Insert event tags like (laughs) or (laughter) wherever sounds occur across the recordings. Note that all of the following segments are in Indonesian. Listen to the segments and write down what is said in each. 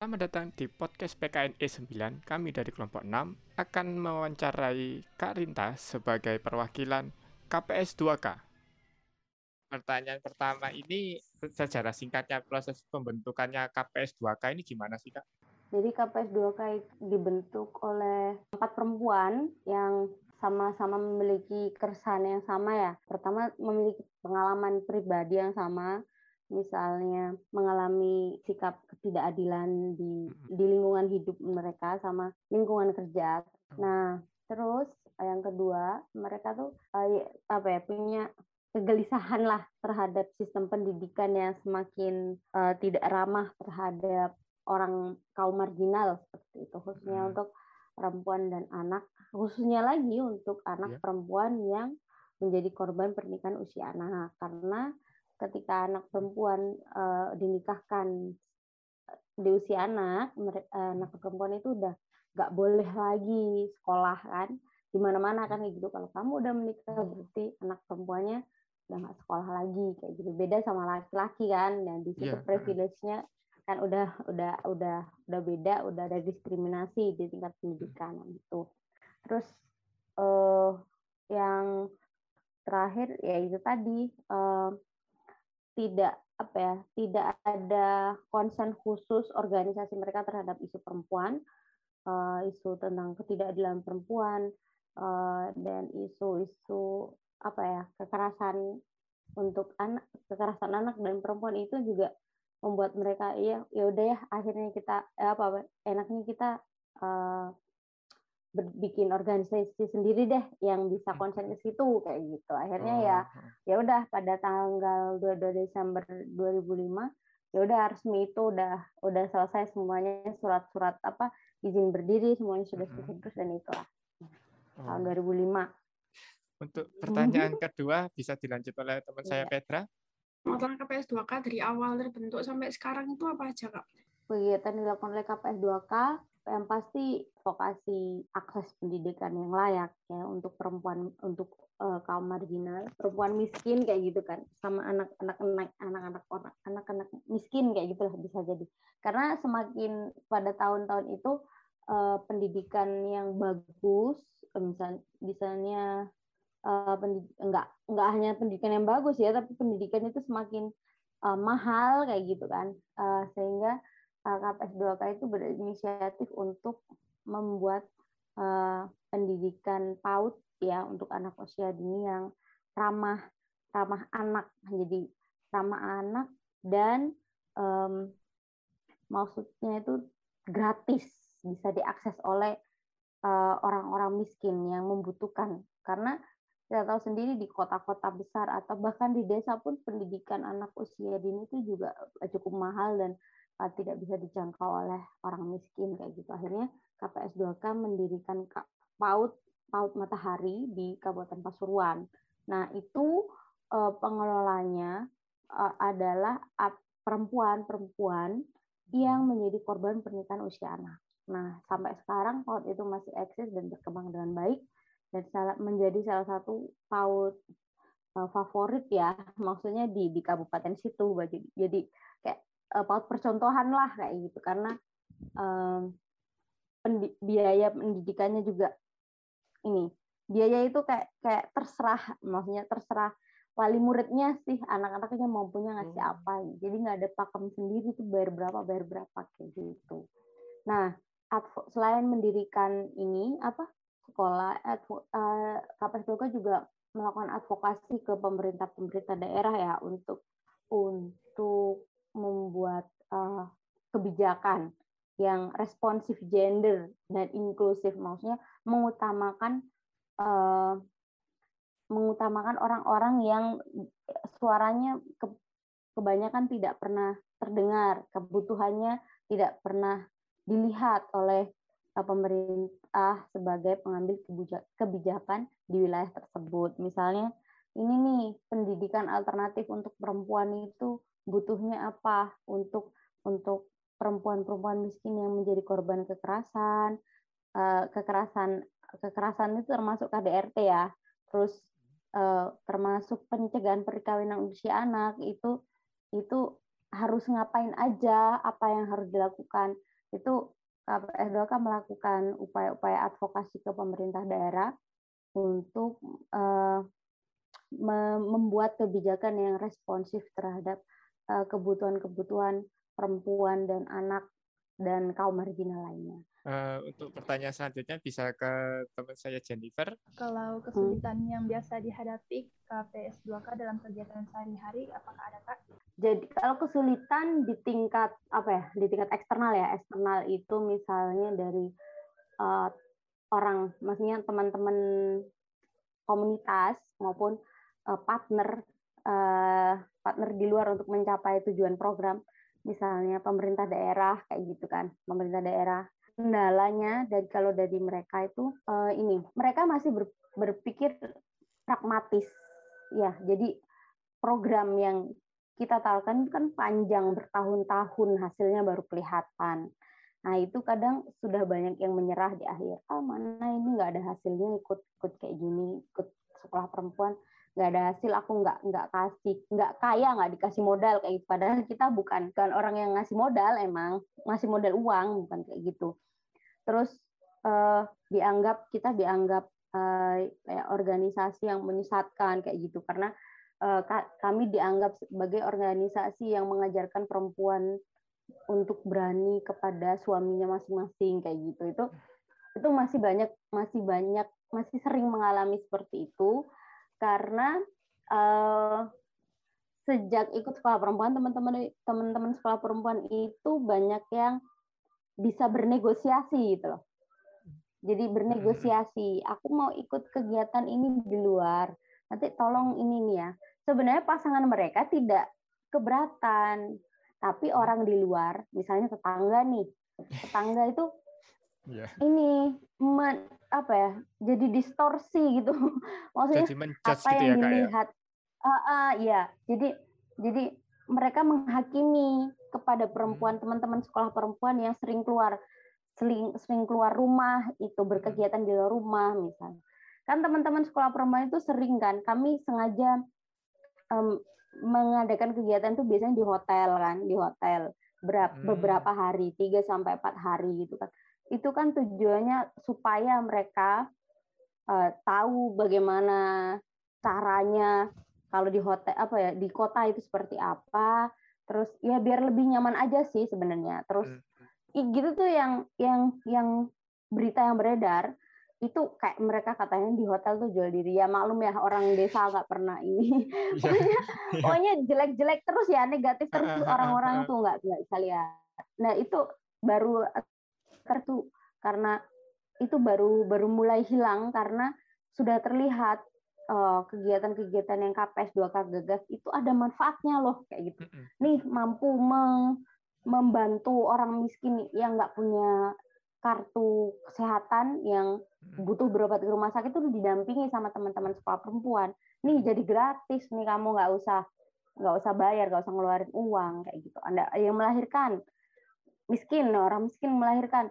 Selamat datang di podcast PKN E9. Kami dari kelompok 6 akan mewawancarai Kak Rinta sebagai perwakilan KPS 2K. Pertanyaan pertama ini sejarah singkatnya proses pembentukannya KPS 2K ini gimana sih Kak? Jadi KPS 2K dibentuk oleh empat perempuan yang sama-sama memiliki keresahan yang sama ya. Pertama memiliki pengalaman pribadi yang sama, misalnya mengalami sikap ketidakadilan di di lingkungan hidup mereka sama lingkungan kerja. Nah, terus yang kedua, mereka tuh uh, apa ya punya kegelisahan lah terhadap sistem pendidikan yang semakin uh, tidak ramah terhadap orang kaum marginal seperti itu khususnya hmm. untuk perempuan dan anak khususnya lagi untuk anak yeah. perempuan yang menjadi korban pernikahan usia anak karena ketika anak perempuan uh, dinikahkan di usia anak, uh, anak perempuan itu udah nggak boleh lagi sekolah kan, di mana-mana kan kayak gitu. Kalau kamu udah menikah berarti anak perempuannya udah nggak sekolah lagi kayak gitu. Beda sama laki-laki kan, dan di situ yeah. privilege-nya kan udah udah udah udah beda, udah ada diskriminasi di tingkat pendidikan itu. Terus uh, yang terakhir ya itu tadi uh, tidak apa ya tidak ada konsen khusus organisasi mereka terhadap isu perempuan uh, isu tentang ketidakadilan perempuan uh, dan isu-isu apa ya kekerasan untuk anak kekerasan anak dan perempuan itu juga membuat mereka ya ya udah ya akhirnya kita eh, apa enaknya kita uh, bikin organisasi sendiri deh yang bisa konsen ke situ kayak gitu. Akhirnya ya oh. ya udah pada tanggal 22 Desember 2005 ya udah resmi itu udah udah selesai semuanya surat-surat apa izin berdiri semuanya sudah selesai terus dan itulah oh. tahun 2005. Untuk pertanyaan kedua bisa dilanjut oleh teman saya iya. Petra. Pengaturan KPS 2K dari awal terbentuk sampai sekarang itu apa aja kak? Kegiatan dilakukan oleh KPS 2K yang pasti vokasi akses pendidikan yang layak ya untuk perempuan untuk uh, kaum marginal perempuan miskin kayak gitu kan sama anak-anak anak-anak orang anak-anak miskin kayak gitulah bisa jadi. Karena semakin pada tahun-tahun itu uh, pendidikan yang bagus misal misalnya uh, pendid enggak enggak hanya pendidikan yang bagus ya tapi pendidikan itu semakin uh, mahal kayak gitu kan. Uh, sehingga KPS 2K itu berinisiatif untuk membuat uh, pendidikan PAUD ya untuk anak usia dini yang ramah ramah anak jadi ramah anak dan um, maksudnya itu gratis bisa diakses oleh eh, orang-orang uh, miskin yang membutuhkan. Karena kita tahu sendiri di kota-kota besar atau bahkan di desa pun pendidikan anak usia dini itu juga cukup mahal dan uh, tidak bisa dijangkau oleh orang miskin kayak gitu. Akhirnya KPS 2K mendirikan PAUD PAUD Matahari di Kabupaten Pasuruan. Nah, itu uh, pengelolanya uh, adalah perempuan-perempuan yang menjadi korban pernikahan usia anak. Nah, sampai sekarang PAUD itu masih eksis dan berkembang dengan baik dan menjadi salah satu PAUD favorit ya, maksudnya di di kabupaten situ. Jadi, kayak paut percontohan lah kayak gitu. Karena um, pendi biaya pendidikannya juga ini biaya itu kayak kayak terserah. Maksudnya terserah wali muridnya sih anak-anaknya mau punya ngasih hmm. apa. Jadi nggak ada pakem sendiri tuh bayar berapa bayar berapa kayak gitu. Nah selain mendirikan ini apa sekolah advo, uh, juga melakukan advokasi ke pemerintah pemerintah daerah ya untuk untuk kebijakan yang responsif gender dan inklusif maksudnya mengutamakan uh, mengutamakan orang-orang yang suaranya ke, kebanyakan tidak pernah terdengar kebutuhannya tidak pernah dilihat oleh uh, pemerintah sebagai pengambil kebijakan di wilayah tersebut. Misalnya ini nih pendidikan alternatif untuk perempuan itu butuhnya apa untuk untuk perempuan-perempuan miskin yang menjadi korban kekerasan uh, kekerasan kekerasan itu termasuk KDRT ya terus uh, termasuk pencegahan perkawinan usia anak itu itu harus ngapain aja, apa yang harus dilakukan. Itu KPS 2K melakukan upaya-upaya advokasi ke pemerintah daerah untuk uh, membuat kebijakan yang responsif terhadap uh, kebutuhan-kebutuhan perempuan dan anak dan kaum marginal lainnya. Uh, untuk pertanyaan selanjutnya bisa ke teman saya Jennifer. Kalau kesulitan hmm. yang biasa dihadapi KPS 2K dalam kegiatan sehari-hari, apakah ada kak? Jadi kalau kesulitan di tingkat apa ya, di tingkat eksternal ya, eksternal itu misalnya dari uh, orang, maksudnya teman-teman komunitas maupun uh, partner uh, partner di luar untuk mencapai tujuan program, misalnya pemerintah daerah kayak gitu kan, pemerintah daerah. Kendalanya dari kalau dari mereka itu uh, ini mereka masih ber, berpikir pragmatis. Ya jadi program yang kita tahu kan panjang bertahun-tahun hasilnya baru kelihatan. Nah itu kadang sudah banyak yang menyerah di akhir. Ah mana ini nggak ada hasilnya ikut ikut kayak gini ikut sekolah perempuan nggak ada hasil aku nggak nggak kasih nggak kaya nggak dikasih modal kayak gitu. padahal kita bukan kan orang yang ngasih modal emang ngasih modal uang bukan kayak gitu. Terus uh, dianggap kita dianggap uh, kayak organisasi yang menyesatkan kayak gitu. Karena uh, kami dianggap sebagai organisasi yang mengajarkan perempuan untuk berani kepada suaminya masing-masing kayak gitu. Itu itu masih banyak masih banyak masih sering mengalami seperti itu karena uh, sejak ikut sekolah perempuan teman-teman teman-teman sekolah perempuan itu banyak yang bisa bernegosiasi gitu loh. Jadi bernegosiasi, aku mau ikut kegiatan ini di luar. Nanti tolong ini nih ya. Sebenarnya pasangan mereka tidak keberatan, tapi orang di luar, misalnya tetangga nih, tetangga itu yeah. ini men, apa ya? Jadi distorsi gitu. (laughs) Maksudnya apa yang gitu ya, ya? dilihat. Ya? Uh, uh, ya, jadi jadi mereka menghakimi kepada perempuan hmm. teman-teman sekolah perempuan yang sering keluar sering sering keluar rumah itu berkegiatan di luar rumah misalnya kan teman-teman sekolah perempuan itu sering kan kami sengaja um, mengadakan kegiatan itu biasanya di hotel kan di hotel berapa hmm. beberapa hari tiga sampai empat hari gitu kan itu kan tujuannya supaya mereka uh, tahu bagaimana caranya kalau di hotel apa ya di kota itu seperti apa. Terus ya biar lebih nyaman aja sih sebenarnya. Terus hmm. gitu tuh yang yang yang berita yang beredar itu kayak mereka katanya di hotel tuh jual diri. Ya maklum ya orang desa nggak pernah ini. (laughs) Iya. pokoknya pokoknya jelek-jelek terus ya negatif terus (laughs) orang-orang tuh nggak nggak bisa lihat. Nah itu baru tertu karena itu baru baru mulai hilang karena sudah terlihat Eh, kegiatan-kegiatan yang KPS 2K gagas itu ada manfaatnya loh kayak gitu. Nih mampu membantu orang miskin yang nggak punya kartu kesehatan yang butuh berobat ke rumah sakit itu didampingi sama teman-teman sekolah perempuan. Nih jadi gratis nih kamu nggak usah nggak usah bayar, nggak usah ngeluarin uang kayak gitu. Anda yang melahirkan miskin orang miskin melahirkan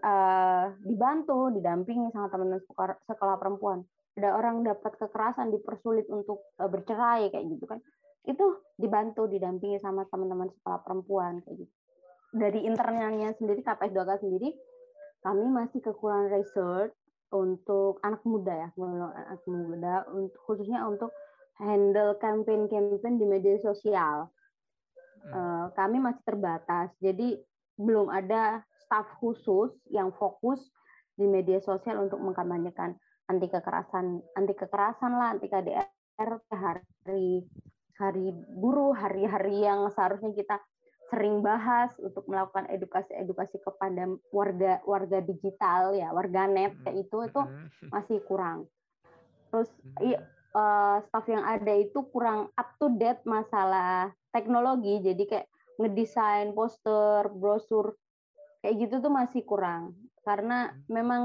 uh, dibantu didampingi sama teman-teman sekolah, sekolah perempuan. Ada orang dapat kekerasan dipersulit untuk uh, bercerai kayak gitu kan. Itu dibantu didampingi sama teman-teman sekolah perempuan kayak gitu. Dari internalnya sendiri KPS 2K sendiri kami masih kekurangan research untuk anak muda ya anak muda untuk khususnya untuk handle campaign-campaign di media sosial. Uh, kami masih terbatas. Jadi belum ada staff khusus yang fokus di media sosial untuk mengkampanyekan anti kekerasan anti kekerasan lah anti KDR hari hari buruh hari-hari yang seharusnya kita sering bahas untuk melakukan edukasi-edukasi kepada warga warga digital ya warga net hmm, kayak itu itu hmm. masih kurang. Terus i, uh, staff yang ada itu kurang up to date masalah teknologi jadi kayak ngedesain poster brosur kayak gitu tuh masih kurang. Karena hmm. memang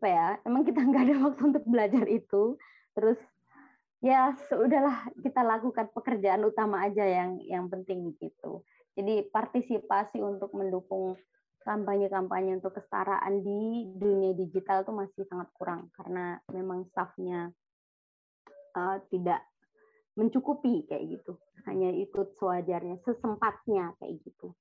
apa ya emang kita (laughs) nggak ada waktu untuk belajar itu. Terus ya sudahlah kita lakukan pekerjaan utama aja yang yang penting gitu. Jadi partisipasi untuk mendukung kampanye-kampanye untuk kesetaraan di dunia digital itu masih sangat kurang. Karena memang staffnya uh, tidak mencukupi kayak gitu. Hanya ikut sewajarnya, sesempatnya kayak gitu.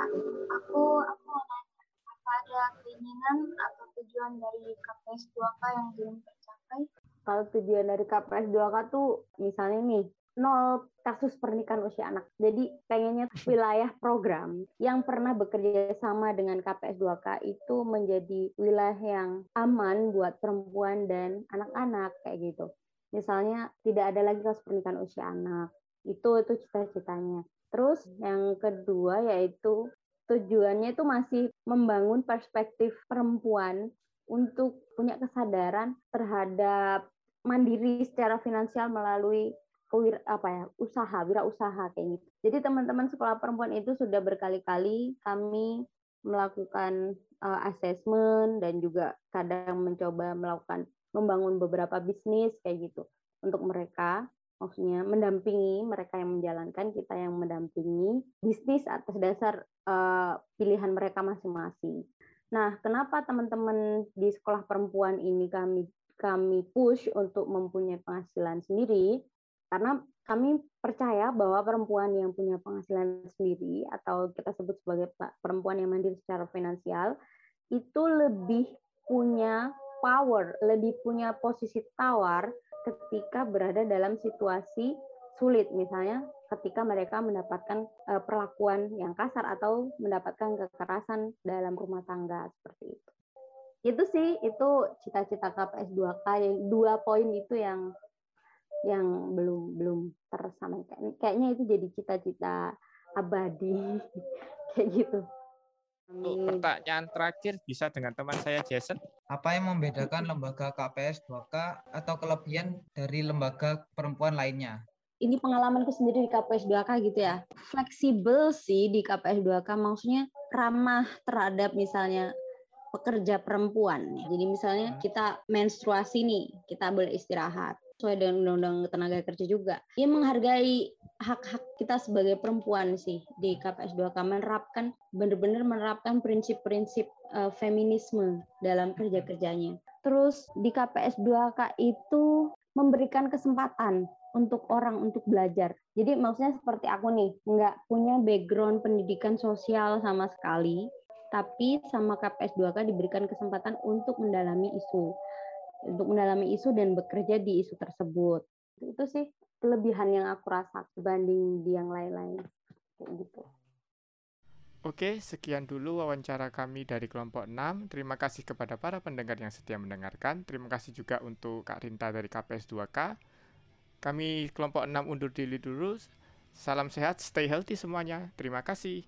Aku aku mau nanya, apa ada keinginan atau tujuan dari KPS 2K yang belum tercapai? Kalau tujuan dari KPS 2K tuh misalnya nih nol kasus pernikahan usia anak. Jadi pengennya wilayah program yang pernah bekerja sama dengan KPS 2K itu menjadi wilayah yang aman buat perempuan dan anak-anak kayak gitu. Misalnya tidak ada lagi kasus pernikahan usia anak. Itu itu cita-citanya. Terus yang kedua yaitu tujuannya itu masih membangun perspektif perempuan untuk punya kesadaran terhadap mandiri secara finansial melalui kewir apa ya usaha wirausaha kayak gitu. Jadi teman-teman sekolah perempuan itu sudah berkali-kali kami melakukan uh, assessment dan juga kadang mencoba melakukan membangun beberapa bisnis kayak gitu untuk mereka maksudnya mendampingi mereka yang menjalankan kita yang mendampingi bisnis atas dasar uh, pilihan mereka masing-masing. Nah, kenapa teman-teman di sekolah perempuan ini kami kami push untuk mempunyai penghasilan sendiri? Karena kami percaya bahwa perempuan yang punya penghasilan sendiri atau kita sebut sebagai perempuan yang mandiri secara finansial itu lebih punya power, lebih punya posisi tawar ketika berada dalam situasi sulit misalnya ketika mereka mendapatkan eh, perlakuan yang kasar atau mendapatkan kekerasan dalam rumah tangga seperti itu. Itu sih itu cita-cita KPS 2K yang dua poin itu yang yang belum belum tersampaikan. Kayaknya itu jadi cita-cita abadi (laughs) kayak gitu. Untuk pertanyaan terakhir bisa dengan teman saya Jason. Apa yang membedakan lembaga KPS 2K atau kelebihan dari lembaga perempuan lainnya? Ini pengalamanku sendiri di KPS 2K gitu ya. Fleksibel sih di KPS 2K maksudnya ramah terhadap misalnya pekerja perempuan. Jadi misalnya hmm. kita menstruasi nih, kita boleh istirahat sesuai dengan undang-undang tenaga kerja juga. Dia menghargai hak-hak kita sebagai perempuan sih di KPS 2K menerapkan benar-benar menerapkan prinsip-prinsip uh, feminisme dalam kerja-kerjanya. Terus di KPS 2K itu memberikan kesempatan untuk orang untuk belajar. Jadi maksudnya seperti aku nih, nggak punya background pendidikan sosial sama sekali, tapi sama KPS 2K diberikan kesempatan untuk mendalami isu untuk mendalami isu dan bekerja di isu tersebut. Itu sih kelebihan yang aku rasa dibanding di yang lain-lain. gitu. Oke, sekian dulu wawancara kami dari kelompok 6. Terima kasih kepada para pendengar yang setia mendengarkan. Terima kasih juga untuk Kak Rinta dari KPS 2K. Kami kelompok 6 undur diri dulu. Salam sehat, stay healthy semuanya. Terima kasih.